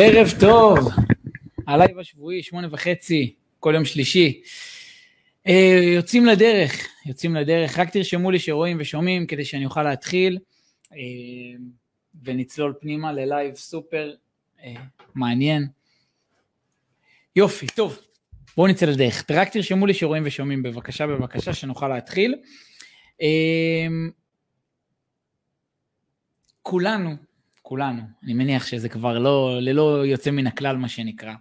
ערב טוב, ה live השבועי, שמונה וחצי, כל יום שלישי. אה, יוצאים לדרך, יוצאים לדרך, רק תרשמו לי שרואים ושומעים כדי שאני אוכל להתחיל, אה, ונצלול פנימה ל live סופר אה, מעניין. יופי, טוב, בואו נצא לדרך. רק תרשמו לי שרואים ושומעים בבקשה, בבקשה, שנוכל להתחיל. כולנו, כולנו, אני מניח שזה כבר לא, ללא יוצא מן הכלל מה שנקרא,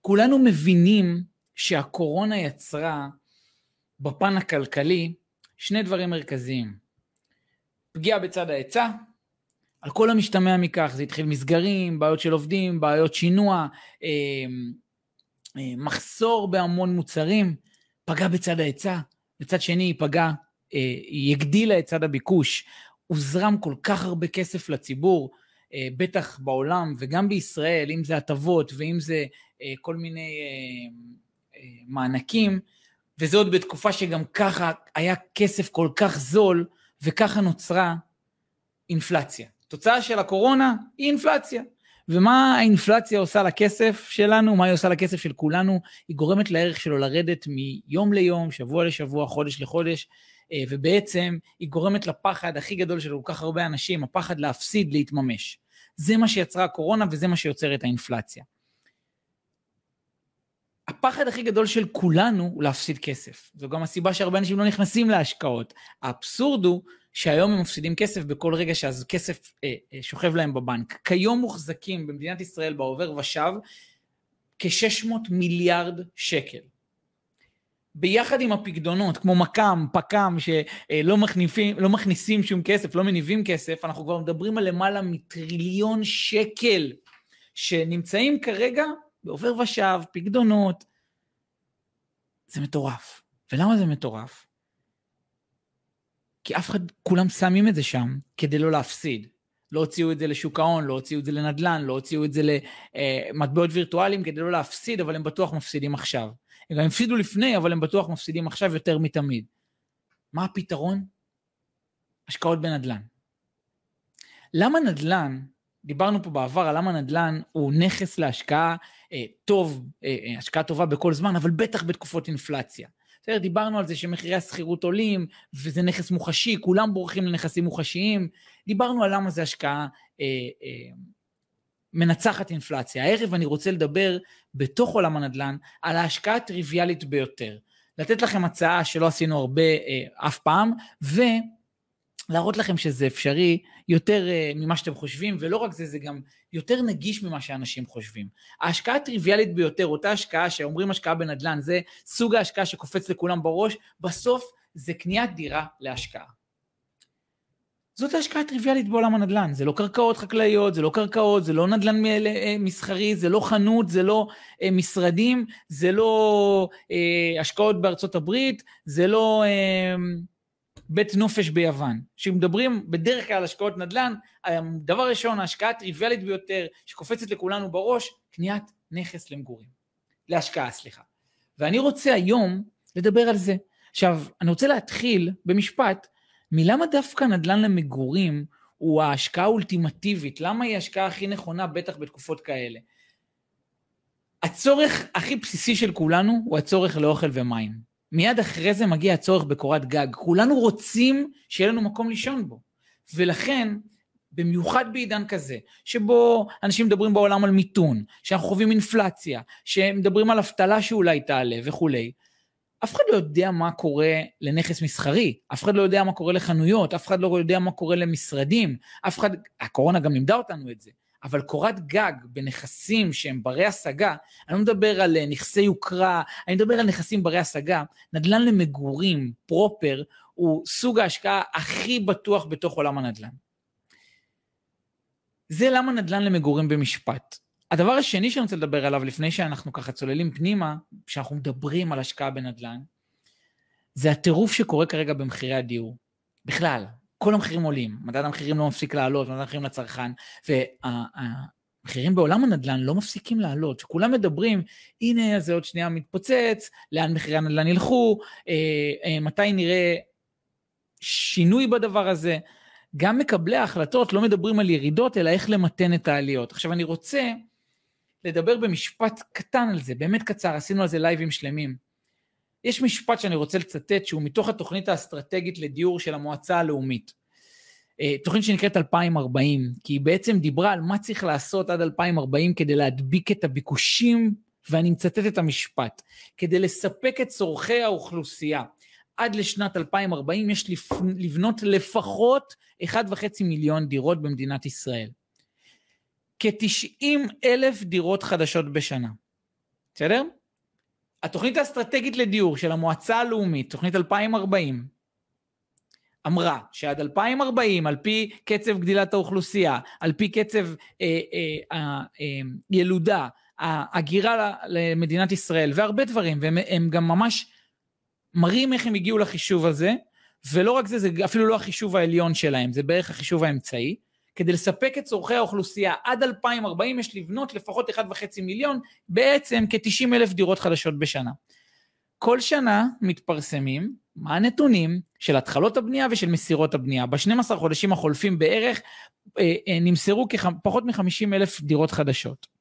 כולנו מבינים שהקורונה יצרה בפן הכלכלי שני דברים מרכזיים. פגיעה בצד ההיצע, על כל המשתמע מכך, זה התחיל מסגרים, בעיות של עובדים, בעיות שינוע, אה, אה, מחסור בהמון מוצרים, פגע בצד ההיצע, בצד שני היא פגעה, אה, היא הגדילה את צד הביקוש, הוזרם כל כך הרבה כסף לציבור, אה, בטח בעולם וגם בישראל, אם זה הטבות ואם זה אה, כל מיני אה, מענקים, וזה עוד בתקופה שגם ככה היה כסף כל כך זול, וככה נוצרה אינפלציה. תוצאה של הקורונה היא אינפלציה. ומה האינפלציה עושה לכסף שלנו, מה היא עושה לכסף של כולנו? היא גורמת לערך שלו לרדת מיום ליום, שבוע לשבוע, חודש לחודש, ובעצם היא גורמת לפחד הכי גדול של כל כך הרבה אנשים, הפחד להפסיד, להתממש. זה מה שיצרה הקורונה וזה מה שיוצר את האינפלציה. הפחד הכי גדול של כולנו הוא להפסיד כסף. זו גם הסיבה שהרבה אנשים לא נכנסים להשקעות. האבסורד הוא שהיום הם מפסידים כסף בכל רגע שאז כסף אה, אה, שוכב להם בבנק. כיום מוחזקים במדינת ישראל בעובר ושב כ-600 מיליארד שקל. ביחד עם הפקדונות, כמו מק"מ, פק"מ, שלא מכניפים, לא מכניסים שום כסף, לא מניבים כסף, אנחנו כבר מדברים על למעלה מטריליון שקל שנמצאים כרגע בעובר ושב, פקדונות. זה מטורף. ולמה זה מטורף? כי אף אחד, כולם שמים את זה שם כדי לא להפסיד. לא הוציאו את זה לשוק ההון, לא הוציאו את זה לנדל"ן, לא הוציאו את זה למטבעות וירטואליים כדי לא להפסיד, אבל הם בטוח מפסידים עכשיו. הם גם הפסידו לפני, אבל הם בטוח מפסידים עכשיו יותר מתמיד. מה הפתרון? השקעות בנדל"ן. למה נדל"ן, דיברנו פה בעבר על למה נדל"ן הוא נכס להשקעה אה, טוב, אה, אה, השקעה טובה בכל זמן, אבל בטח בתקופות אינפלציה. בסדר, דיברנו על זה שמחירי השכירות עולים, וזה נכס מוחשי, כולם בורחים לנכסים מוחשיים. דיברנו על למה זה השקעה אה, אה, מנצחת אינפלציה. הערב אני רוצה לדבר בתוך עולם הנדל"ן על ההשקעה הטריוויאלית ביותר. לתת לכם הצעה שלא עשינו הרבה אה, אף פעם, ולהראות לכם שזה אפשרי יותר אה, ממה שאתם חושבים, ולא רק זה, זה גם יותר נגיש ממה שאנשים חושבים. ההשקעה הטריוויאלית ביותר, אותה השקעה שאומרים השקעה בנדל"ן, זה סוג ההשקעה שקופץ לכולם בראש, בסוף זה קניית דירה להשקעה. זאת ההשקעה הטריוויאלית בעולם הנדל"ן, זה לא קרקעות חקלאיות, זה לא קרקעות, זה לא נדל"ן אה, מסחרי, זה לא חנות, זה לא אה, משרדים, זה לא אה, השקעות בארצות הברית, זה לא בית נופש ביוון. כשמדברים בדרך כלל על השקעות נדל"ן, דבר ראשון, ההשקעה הטריוויאלית ביותר שקופצת לכולנו בראש, קניית נכס למגורים. להשקעה, סליחה. ואני רוצה היום לדבר על זה. עכשיו, אני רוצה להתחיל במשפט מלמה דווקא נדל"ן למגורים הוא ההשקעה האולטימטיבית? למה היא ההשקעה הכי נכונה, בטח בתקופות כאלה? הצורך הכי בסיסי של כולנו הוא הצורך לאוכל ומים. מיד אחרי זה מגיע הצורך בקורת גג. כולנו רוצים שיהיה לנו מקום לישון בו. ולכן, במיוחד בעידן כזה, שבו אנשים מדברים בעולם על מיתון, שאנחנו חווים אינפלציה, שמדברים על אבטלה שאולי תעלה וכולי, אף אחד לא יודע מה קורה לנכס מסחרי, אף אחד לא יודע מה קורה לחנויות, אף אחד לא יודע מה קורה למשרדים, אף אחד, הקורונה גם לימדה אותנו את זה, אבל קורת גג בנכסים שהם ברי השגה, אני לא מדבר על אה, נכסי יוקרה, אני מדבר על נכסים ברי השגה, נדל"ן למגורים, פרופר, הוא סוג ההשקעה הכי בטוח בתוך עולם הנדל"ן. זה למה נדל"ן למגורים במשפט. הדבר השני שאני רוצה לדבר עליו לפני שאנחנו ככה צוללים פנימה, כשאנחנו מדברים על השקעה בנדל"ן, זה הטירוף שקורה כרגע במחירי הדיור. בכלל, כל המחירים עולים, מדד המחירים לא מפסיק לעלות, מדד המחירים לצרכן, והמחירים בעולם הנדל"ן לא מפסיקים לעלות, שכולם מדברים, הנה זה עוד שנייה מתפוצץ, לאן מחירי הנדל"ן ילכו, אה, אה, מתי נראה שינוי בדבר הזה. גם מקבלי ההחלטות לא מדברים על ירידות, אלא איך למתן את העליות. עכשיו אני רוצה לדבר במשפט קטן על זה, באמת קצר, עשינו על זה לייבים שלמים. יש משפט שאני רוצה לצטט שהוא מתוך התוכנית האסטרטגית לדיור של המועצה הלאומית. אה, תוכנית שנקראת 2040, כי היא בעצם דיברה על מה צריך לעשות עד 2040 כדי להדביק את הביקושים, ואני מצטט את המשפט, כדי לספק את צורכי האוכלוסייה. עד לשנת 2040 יש לבנות לפחות 1.5 מיליון דירות במדינת ישראל. כ-90 אלף דירות חדשות בשנה. בסדר? התוכנית האסטרטגית לדיור של המועצה הלאומית, תוכנית 2040, אמרה שעד 2040, על פי קצב גדילת האוכלוסייה, על פי קצב אה, אה, הילודה, אה, ההגירה למדינת ישראל והרבה דברים, והם גם ממש מראים איך הם הגיעו לחישוב הזה, ולא רק זה, זה אפילו לא החישוב העליון שלהם, זה בערך החישוב האמצעי. כדי לספק את צורכי האוכלוסייה עד 2040 יש לבנות לפחות 1.5 מיליון, בעצם כ-90 אלף דירות חדשות בשנה. כל שנה מתפרסמים מה הנתונים של התחלות הבנייה ושל מסירות הבנייה. ב-12 חודשים החולפים בערך אה, אה, נמסרו פחות מ-50 אלף דירות חדשות.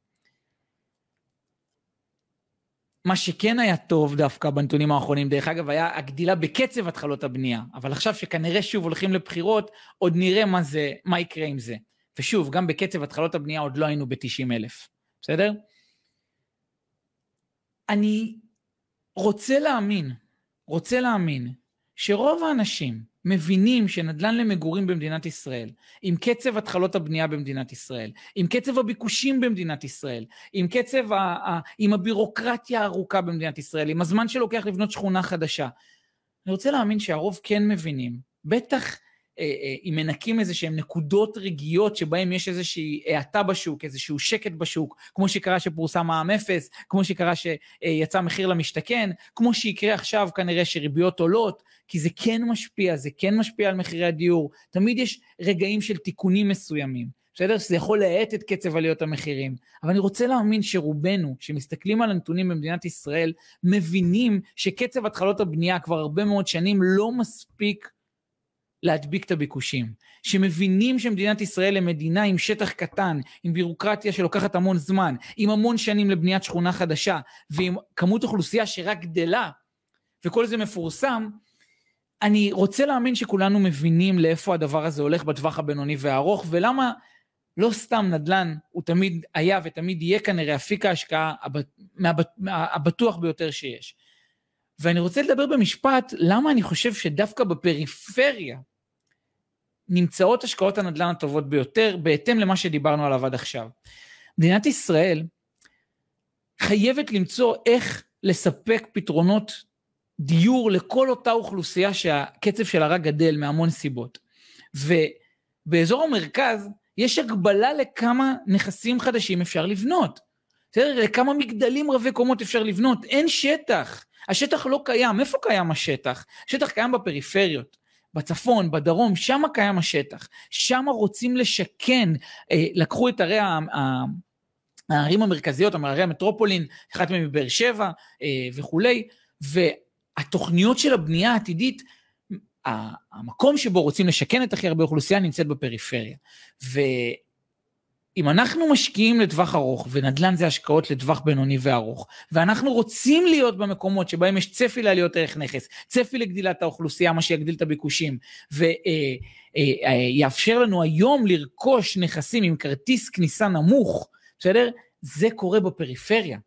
מה שכן היה טוב דווקא בנתונים האחרונים, דרך אגב, היה הגדילה בקצב התחלות הבנייה. אבל עכשיו שכנראה שוב הולכים לבחירות, עוד נראה מה זה, מה יקרה עם זה. ושוב, גם בקצב התחלות הבנייה עוד לא היינו ב-90 אלף, בסדר? אני רוצה להאמין, רוצה להאמין, שרוב האנשים, מבינים שנדל"ן למגורים במדינת ישראל, עם קצב התחלות הבנייה במדינת ישראל, עם קצב הביקושים במדינת ישראל, עם קצב, ה, ה, עם הבירוקרטיה הארוכה במדינת ישראל, עם הזמן שלוקח לבנות שכונה חדשה. אני רוצה להאמין שהרוב כן מבינים, בטח אם מנקים איזה שהן נקודות רגעיות שבהן יש איזושהי האטה בשוק, איזשהו שקט בשוק, כמו שקרה שפורסם מע"מ אפס, כמו שקרה שיצא מחיר למשתכן, כמו שיקרה עכשיו כנראה שריביות עולות, כי זה כן משפיע, זה כן משפיע על מחירי הדיור, תמיד יש רגעים של תיקונים מסוימים. בסדר? שזה יכול להאט את קצב עליות המחירים. אבל אני רוצה להאמין שרובנו, שמסתכלים על הנתונים במדינת ישראל, מבינים שקצב התחלות הבנייה כבר הרבה מאוד שנים לא מספיק להדביק את הביקושים. שמבינים שמדינת ישראל היא מדינה עם שטח קטן, עם בירוקרטיה שלוקחת המון זמן, עם המון שנים לבניית שכונה חדשה, ועם כמות אוכלוסייה שרק גדלה, וכל זה מפורסם, אני רוצה להאמין שכולנו מבינים לאיפה הדבר הזה הולך בטווח הבינוני והארוך, ולמה לא סתם נדל"ן הוא תמיד היה ותמיד יהיה כנראה אפיק ההשקעה הבטוח ביותר שיש. ואני רוצה לדבר במשפט, למה אני חושב שדווקא בפריפריה נמצאות השקעות הנדל"ן הטובות ביותר, בהתאם למה שדיברנו עליו עד עכשיו. מדינת ישראל חייבת למצוא איך לספק פתרונות דיור לכל אותה אוכלוסייה שהקצב שלה רק גדל מהמון סיבות. ובאזור המרכז יש הגבלה לכמה נכסים חדשים אפשר לבנות. בסדר? לכמה מגדלים רבי קומות אפשר לבנות, אין שטח. השטח לא קיים, איפה קיים השטח? השטח קיים בפריפריות. בצפון, בדרום, שם קיים השטח. שם רוצים לשכן, אה, לקחו את ערי הערים המרכזיות, ערי המטרופולין, אחת מהן מבאר שבע אה, וכולי, והתוכניות של הבנייה העתידית, המקום שבו רוצים לשכן את הכי הרבה אוכלוסייה נמצאת בפריפריה. ו... אם אנחנו משקיעים לטווח ארוך, ונדל"ן זה השקעות לטווח בינוני וארוך, ואנחנו רוצים להיות במקומות שבהם יש צפי לעליות ערך נכס, צפי לגדילת האוכלוסייה, מה שיגדיל את הביקושים, ויאפשר אה, אה, לנו היום לרכוש נכסים עם כרטיס כניסה נמוך, בסדר? זה קורה בפריפריה,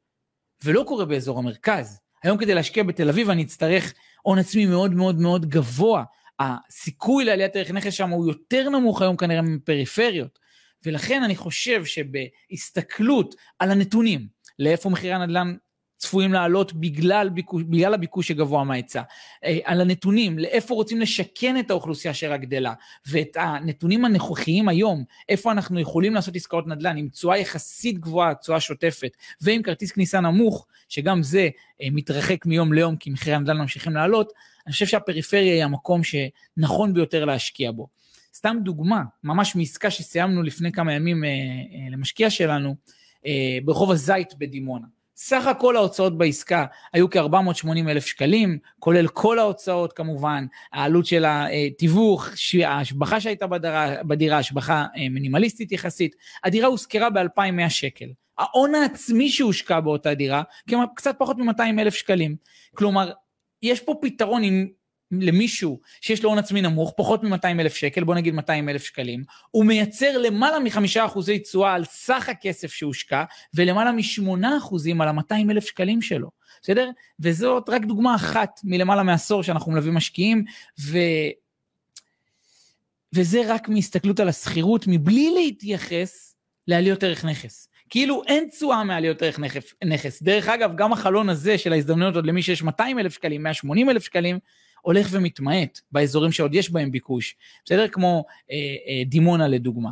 ולא קורה באזור המרכז. היום כדי להשקיע בתל אביב אני אצטרך הון עצמי מאוד מאוד מאוד גבוה. הסיכוי לעליית ערך נכס שם הוא יותר נמוך היום כנראה מפריפריות. ולכן אני חושב שבהסתכלות על הנתונים, לאיפה מחירי הנדל"ן צפויים לעלות בגלל, ביקוש, בגלל הביקוש הגבוה מההיצע, אה, על הנתונים, לאיפה רוצים לשכן את האוכלוסייה שרק גדלה, ואת הנתונים הנוכחיים היום, איפה אנחנו יכולים לעשות עסקאות נדל"ן עם תשואה יחסית גבוהה, תשואה שוטפת, ועם כרטיס כניסה נמוך, שגם זה אה, מתרחק מיום ליום כי מחירי הנדל"ן ממשיכים לעלות, אני חושב שהפריפריה היא המקום שנכון ביותר להשקיע בו. סתם דוגמה, ממש מעסקה שסיימנו לפני כמה ימים אה, אה, למשקיע שלנו, אה, ברחוב הזית בדימונה. סך הכל ההוצאות בעסקה היו כ-480 אלף שקלים, כולל כל ההוצאות כמובן, העלות של התיווך, ההשבחה שהייתה בדירה, בדירה השבחה אה, מינימליסטית יחסית. הדירה הושכרה ב-2,100 שקל, ההון העצמי שהושקע באותה דירה, קצת פחות מ-200 אלף שקלים. כלומר, יש פה פתרון עם למישהו שיש לו הון עצמי נמוך, פחות מ-200 אלף שקל, בוא נגיד 200 אלף שקלים, הוא מייצר למעלה מחמישה אחוזי תשואה על סך הכסף שהושקע, ולמעלה משמונה אחוזים על ה-200 אלף שקלים שלו, בסדר? וזאת רק דוגמה אחת מלמעלה מעשור שאנחנו מלווים משקיעים, ו... וזה רק מהסתכלות על השכירות, מבלי להתייחס לעליות ערך נכס. כאילו אין תשואה מעליות ערך נכס. דרך אגב, גם החלון הזה של ההזדמנויות עוד למי שיש 200 אלף שקלים, 180 אלף שקלים, הולך ומתמעט באזורים שעוד יש בהם ביקוש, בסדר? כמו אה, אה, דימונה לדוגמה.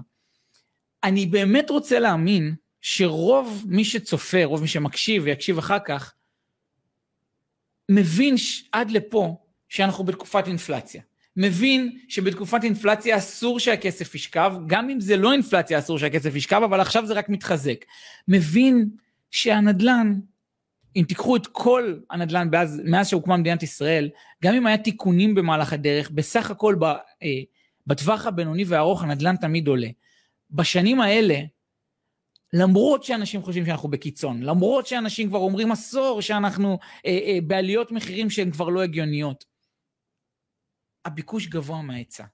אני באמת רוצה להאמין שרוב מי שצופה, רוב מי שמקשיב ויקשיב אחר כך, מבין. עד לפה שאנחנו בתקופת אינפלציה. מבין שבתקופת אינפלציה אסור שהכסף ישכב, גם אם זה לא אינפלציה אסור שהכסף ישכב, אבל עכשיו זה רק מתחזק. מבין שהנדל"ן אם תיקחו את כל הנדל"ן באז, מאז שהוקמה מדינת ישראל, גם אם היה תיקונים במהלך הדרך, בסך הכל ב, אה, בטווח הבינוני והארוך הנדל"ן תמיד עולה. בשנים האלה, למרות שאנשים חושבים שאנחנו בקיצון, למרות שאנשים כבר אומרים עשור שאנחנו אה, אה, בעליות מחירים שהן כבר לא הגיוניות, הביקוש גבוה מההיצע.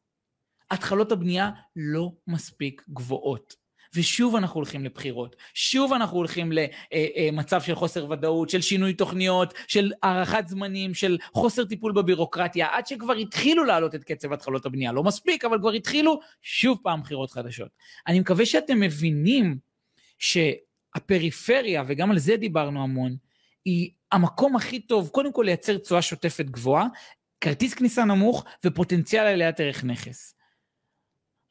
התחלות הבנייה לא מספיק גבוהות. ושוב אנחנו הולכים לבחירות, שוב אנחנו הולכים למצב של חוסר ודאות, של שינוי תוכניות, של הארכת זמנים, של חוסר טיפול בבירוקרטיה, עד שכבר התחילו להעלות את קצב התחלות הבנייה. לא מספיק, אבל כבר התחילו שוב פעם בחירות חדשות. אני מקווה שאתם מבינים שהפריפריה, וגם על זה דיברנו המון, היא המקום הכי טוב, קודם כל לייצר תשואה שוטפת גבוהה, כרטיס כניסה נמוך ופוטנציאל עליית ערך נכס.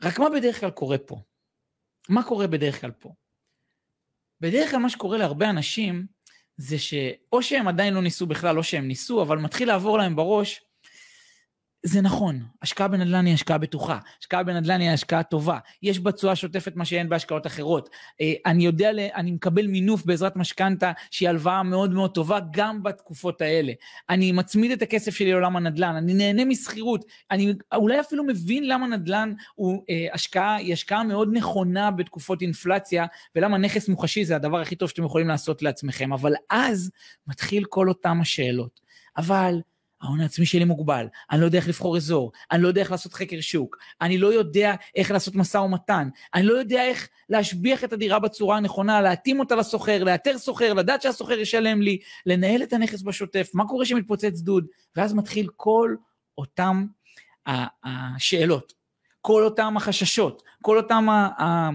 רק מה בדרך כלל קורה פה? מה קורה בדרך כלל פה? בדרך כלל מה שקורה להרבה אנשים זה שאו שהם עדיין לא ניסו בכלל, או שהם ניסו, אבל מתחיל לעבור להם בראש, זה נכון, השקעה בנדל"ן היא השקעה בטוחה, השקעה בנדל"ן היא השקעה טובה, יש בה תשואה שוטפת מה שאין בהשקעות אחרות. אה, אני יודע, אני מקבל מינוף בעזרת משכנתה שהיא הלוואה מאוד מאוד טובה גם בתקופות האלה. אני מצמיד את הכסף שלי לעולם הנדל"ן, אני נהנה משכירות, אני אולי אפילו מבין למה נדל"ן הוא אה, השקעה, היא השקעה מאוד נכונה בתקופות אינפלציה, ולמה נכס מוחשי זה הדבר הכי טוב שאתם יכולים לעשות לעצמכם, אבל אז מתחיל כל אותם השאלות. אבל ההון העצמי שלי מוגבל, אני לא יודע איך לבחור אזור, אני לא יודע איך לעשות חקר שוק, אני לא יודע איך לעשות משא ומתן, אני לא יודע איך להשביח את הדירה בצורה הנכונה, להתאים אותה לסוחר, לאתר סוחר, לדעת שהסוחר ישלם לי, לנהל את הנכס בשוטף, מה קורה שמתפוצץ דוד, ואז מתחיל כל אותם השאלות, כל אותם החששות, כל אותם אה,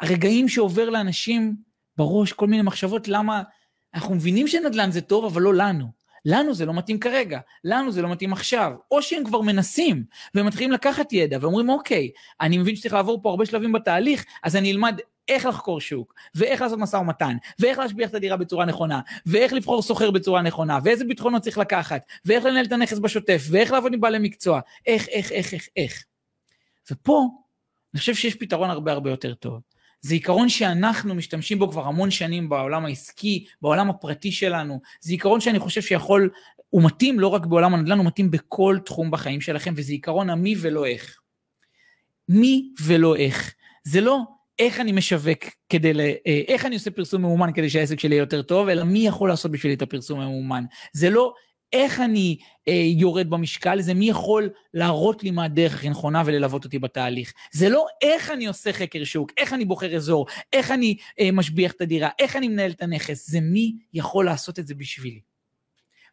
הרגעים שעובר לאנשים בראש, כל מיני מחשבות, למה אנחנו מבינים שנדל"ן זה טוב, אבל לא לנו. לנו זה לא מתאים כרגע, לנו זה לא מתאים עכשיו. או שהם כבר מנסים, והם מתחילים לקחת ידע, ואומרים, אוקיי, אני מבין שצריך לעבור פה הרבה שלבים בתהליך, אז אני אלמד איך לחקור שוק, ואיך לעשות משא ומתן, ואיך להשביח את הדירה בצורה נכונה, ואיך לבחור סוחר בצורה נכונה, ואיזה ביטחונות צריך לקחת, ואיך לנהל את הנכס בשוטף, ואיך לעבוד עם בעלי מקצוע, איך, איך, איך, איך, איך. ופה, אני חושב שיש פתרון הרבה הרבה יותר טוב. זה עיקרון שאנחנו משתמשים בו כבר המון שנים בעולם העסקי, בעולם הפרטי שלנו. זה עיקרון שאני חושב שיכול, הוא מתאים לא רק בעולם הנדל"ן, הוא מתאים בכל תחום בחיים שלכם, וזה עיקרון המי ולא איך. מי ולא איך. זה לא איך אני משווק כדי, ל... אה, איך אני עושה פרסום ממומן כדי שהעסק שלי יהיה יותר טוב, אלא מי יכול לעשות בשבילי את הפרסום הממומן. זה לא איך אני אה, יורד במשקל, זה מי יכול להראות לי מה הדרך הכי נכונה וללוות אותי בתהליך. זה לא איך אני עושה חקר שוק, איך אני בוחר אזור, איך אני אה, משביח את הדירה, איך אני מנהל את הנכס, זה מי יכול לעשות את זה בשבילי.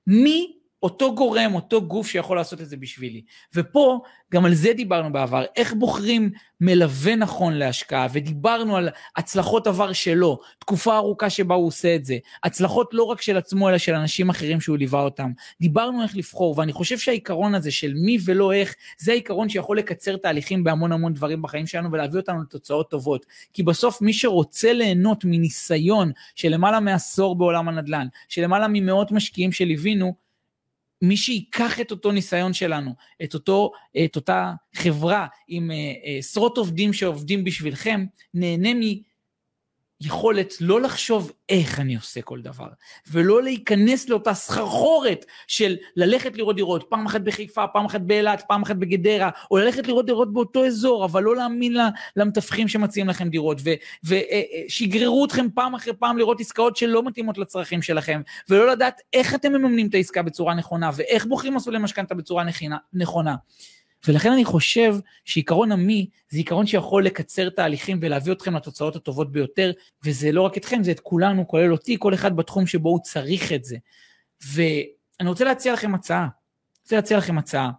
מי אותו גורם, אותו גוף שיכול לעשות את זה בשבילי. ופה, גם על זה דיברנו בעבר, איך בוחרים מלווה נכון להשקעה, ודיברנו על הצלחות עבר שלו, תקופה ארוכה שבה הוא עושה את זה, הצלחות לא רק של עצמו, אלא של אנשים אחרים שהוא ליווה אותם. דיברנו איך לבחור, ואני חושב שהעיקרון הזה של מי ולא איך, זה העיקרון שיכול לקצר תהליכים בהמון המון דברים בחיים שלנו ולהביא אותנו לתוצאות טובות. כי בסוף מי שרוצה ליהנות מניסיון של למעלה מעשור בעולם הנדל"ן, של למעלה ממאות משקיעים שליווינו, מי שיקח את אותו ניסיון שלנו, את, אותו, את אותה חברה עם אה, עשרות עובדים שעובדים בשבילכם, נהנה יכולת לא לחשוב איך אני עושה כל דבר, ולא להיכנס לאותה סחרחורת של ללכת לראות דירות, פעם אחת בחיפה, פעם אחת באילת, פעם אחת בגדרה, או ללכת לראות דירות באותו אזור, אבל לא להאמין למתווכים שמציעים לכם דירות, ושיגררו אתכם פעם אחרי פעם לראות עסקאות שלא מתאימות לצרכים שלכם, ולא לדעת איך אתם מממנים את העסקה בצורה נכונה, ואיך בוחרים מסלולי משכנתה בצורה נכונה. ולכן אני חושב שעיקרון המי זה עיקרון שיכול לקצר תהליכים ולהביא אתכם לתוצאות הטובות ביותר, וזה לא רק אתכם, זה את כולנו, כולל אותי, כל אחד בתחום שבו הוא צריך את זה. ואני רוצה להציע לכם הצעה. אני רוצה להציע לכם הצעה.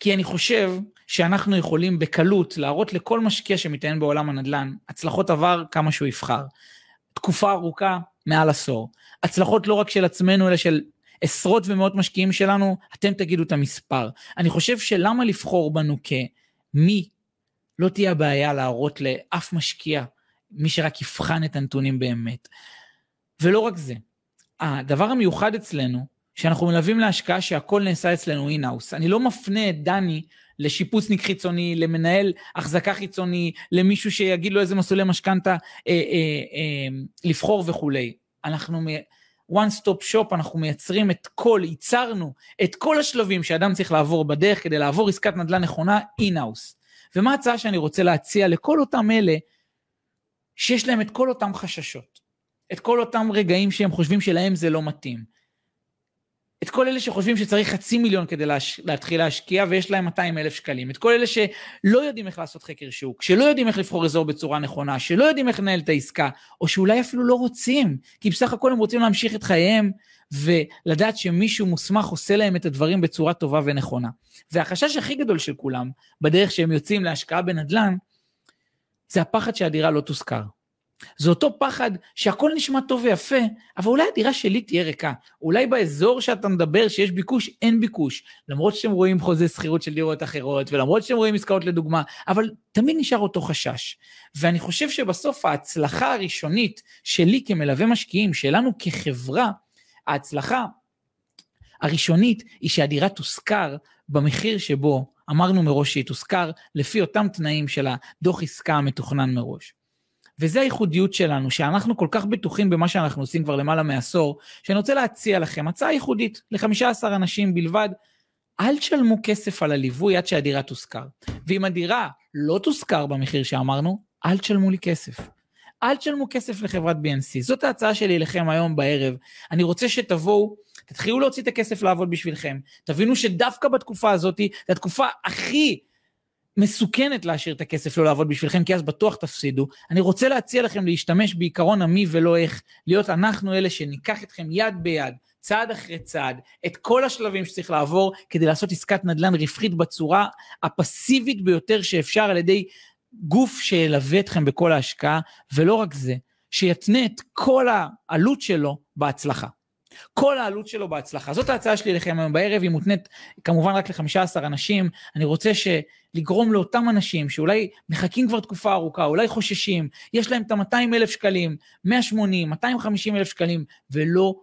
כי אני חושב שאנחנו יכולים בקלות להראות לכל משקיע שמתעניין בעולם הנדל"ן, הצלחות עבר כמה שהוא יבחר. תקופה ארוכה, מעל עשור. הצלחות לא רק של עצמנו, אלא של עשרות ומאות משקיעים שלנו, אתם תגידו את המספר. אני חושב שלמה לבחור בנו כמי לא תהיה הבעיה להראות לאף משקיע, מי שרק יבחן את הנתונים באמת. ולא רק זה, הדבר המיוחד אצלנו, שאנחנו מלווים להשקעה שהכל נעשה אצלנו אינאוס. אני לא מפנה את דני לשיפוצניק חיצוני, למנהל החזקה חיצוני, למישהו שיגיד לו איזה מסלולי משכנתה אה, אה, אה, לבחור וכולי. אנחנו one stop shop, אנחנו מייצרים את כל, ייצרנו את כל השלבים שאדם צריך לעבור בדרך כדי לעבור עסקת נדל"ן נכונה in-house. ומה ההצעה שאני רוצה להציע לכל אותם אלה שיש להם את כל אותם חששות, את כל אותם רגעים שהם חושבים שלהם זה לא מתאים. את כל אלה שחושבים שצריך חצי מיליון כדי להש... להתחיל להשקיע ויש להם 200 אלף שקלים, את כל אלה שלא יודעים איך לעשות חקר שוק, שלא יודעים איך לבחור אזור בצורה נכונה, שלא יודעים איך לנהל את העסקה, או שאולי אפילו לא רוצים, כי בסך הכל הם רוצים להמשיך את חייהם ולדעת שמישהו מוסמך עושה להם את הדברים בצורה טובה ונכונה. והחשש הכי גדול של כולם, בדרך שהם יוצאים להשקעה בנדל"ן, זה הפחד שהדירה לא תושכר. זה אותו פחד שהכל נשמע טוב ויפה, אבל אולי הדירה שלי תהיה ריקה. אולי באזור שאתה מדבר שיש ביקוש, אין ביקוש. למרות שאתם רואים חוזה שכירות של דירות אחרות, ולמרות שאתם רואים עסקאות לדוגמה, אבל תמיד נשאר אותו חשש. ואני חושב שבסוף ההצלחה הראשונית שלי כמלווה משקיעים, שלנו כחברה, ההצלחה הראשונית היא שהדירה תושכר במחיר שבו אמרנו מראש שהיא תושכר, לפי אותם תנאים של הדוח עסקה המתוכנן מראש. וזה הייחודיות שלנו, שאנחנו כל כך בטוחים במה שאנחנו עושים כבר למעלה מעשור, שאני רוצה להציע לכם הצעה ייחודית ל-15 אנשים בלבד, אל תשלמו כסף על הליווי עד שהדירה תושכר. ואם הדירה לא תושכר במחיר שאמרנו, אל תשלמו לי כסף. אל תשלמו כסף לחברת BNC. זאת ההצעה שלי לכם היום בערב. אני רוצה שתבואו, תתחילו להוציא את הכסף לעבוד בשבילכם. תבינו שדווקא בתקופה הזאת, זו התקופה הכי מסוכנת להשאיר את הכסף לא לעבוד בשבילכם, כי אז בטוח תפסידו. אני רוצה להציע לכם להשתמש בעיקרון המי ולא איך, להיות אנחנו אלה שניקח אתכם יד ביד, צעד אחרי צעד, את כל השלבים שצריך לעבור כדי לעשות עסקת נדל"ן רווחית בצורה הפסיבית ביותר שאפשר על ידי גוף שילווה אתכם בכל ההשקעה, ולא רק זה, שיתנה את כל העלות שלו בהצלחה. כל העלות שלו בהצלחה. זאת ההצעה שלי לכם היום בערב, היא מותנית כמובן רק ל-15 אנשים. אני רוצה. לגרום לאותם אנשים שאולי מחכים כבר תקופה ארוכה, אולי חוששים, יש להם את ה-200 אלף שקלים, 180, 250 אלף שקלים, ולא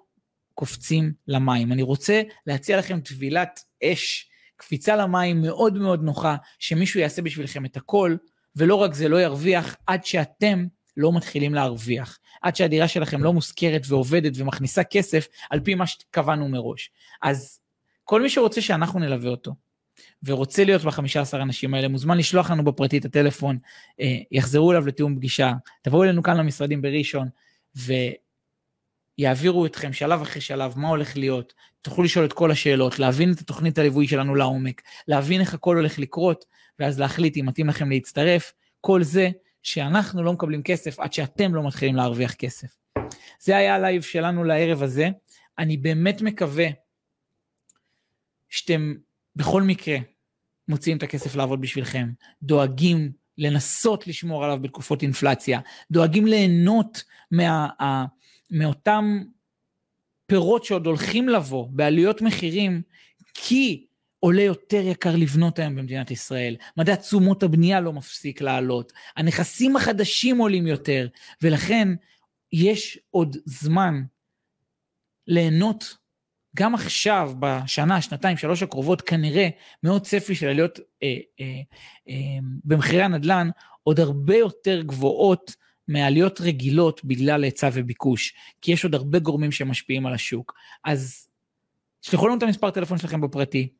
קופצים למים. אני רוצה להציע לכם טבילת אש, קפיצה למים מאוד מאוד נוחה, שמישהו יעשה בשבילכם את הכל, ולא רק זה, לא ירוויח עד שאתם לא מתחילים להרוויח. עד שהדירה שלכם לא מושכרת ועובדת ומכניסה כסף על פי מה שקבענו מראש. אז כל מי שרוצה שאנחנו נלווה אותו, ורוצה להיות בחמישה עשר אנשים האלה, מוזמן לשלוח לנו בפרטי את הטלפון, אה, יחזרו אליו לתיאום פגישה, תבואו אלינו כאן למשרדים בראשון, ויעבירו אתכם שלב אחרי שלב מה הולך להיות, תוכלו לשאול את כל השאלות, להבין את התוכנית הליווי שלנו לעומק, להבין איך הכל הולך לקרות, ואז להחליט אם מתאים לכם להצטרף, כל זה שאנחנו לא מקבלים כסף עד שאתם לא מתחילים להרוויח כסף. זה היה ה live שלנו לערב הזה. אני באמת מקווה שאתם בכל מקרה מוציאים את הכסף לעבוד בשבילכם, דואגים לנסות לשמור עליו בתקופות אינפלציה, דואגים ליהנות מה, ה, מאותם פירות שעוד הולכים לבוא בעלויות מחירים, כי עולה יותר יקר לבנות היום במדינת ישראל. מדע תשומות הבנייה לא מפסיק לעלות. הנכסים החדשים עולים יותר, ולכן יש עוד זמן ליהנות גם עכשיו, בשנה, שנתיים, שלוש הקרובות, כנראה מאוד צפי של עליות אה, אה, אה, במחירי הנדל"ן עוד הרבה יותר גבוהות מעליות רגילות בגלל היצע וביקוש, כי יש עוד הרבה גורמים שמשפיעים על השוק. אז שלחו לנו את המספר טלפון שלכם בפרטי,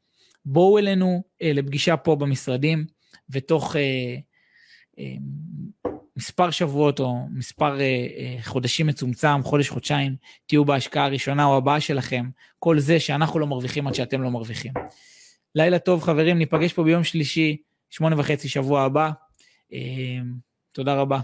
בואו אלינו אה, לפגישה פה במשרדים, ותוך אה, אה, מספר שבועות או מספר אה, אה, חודשים מצומצם, חודש, חודשיים, תהיו בהשקעה הראשונה או הבאה שלכם, כל זה שאנחנו לא מרוויחים עד שאתם לא מרוויחים. לילה טוב חברים, ניפגש פה ביום שלישי, שמונה וחצי שבוע הבא. אה, תודה רבה.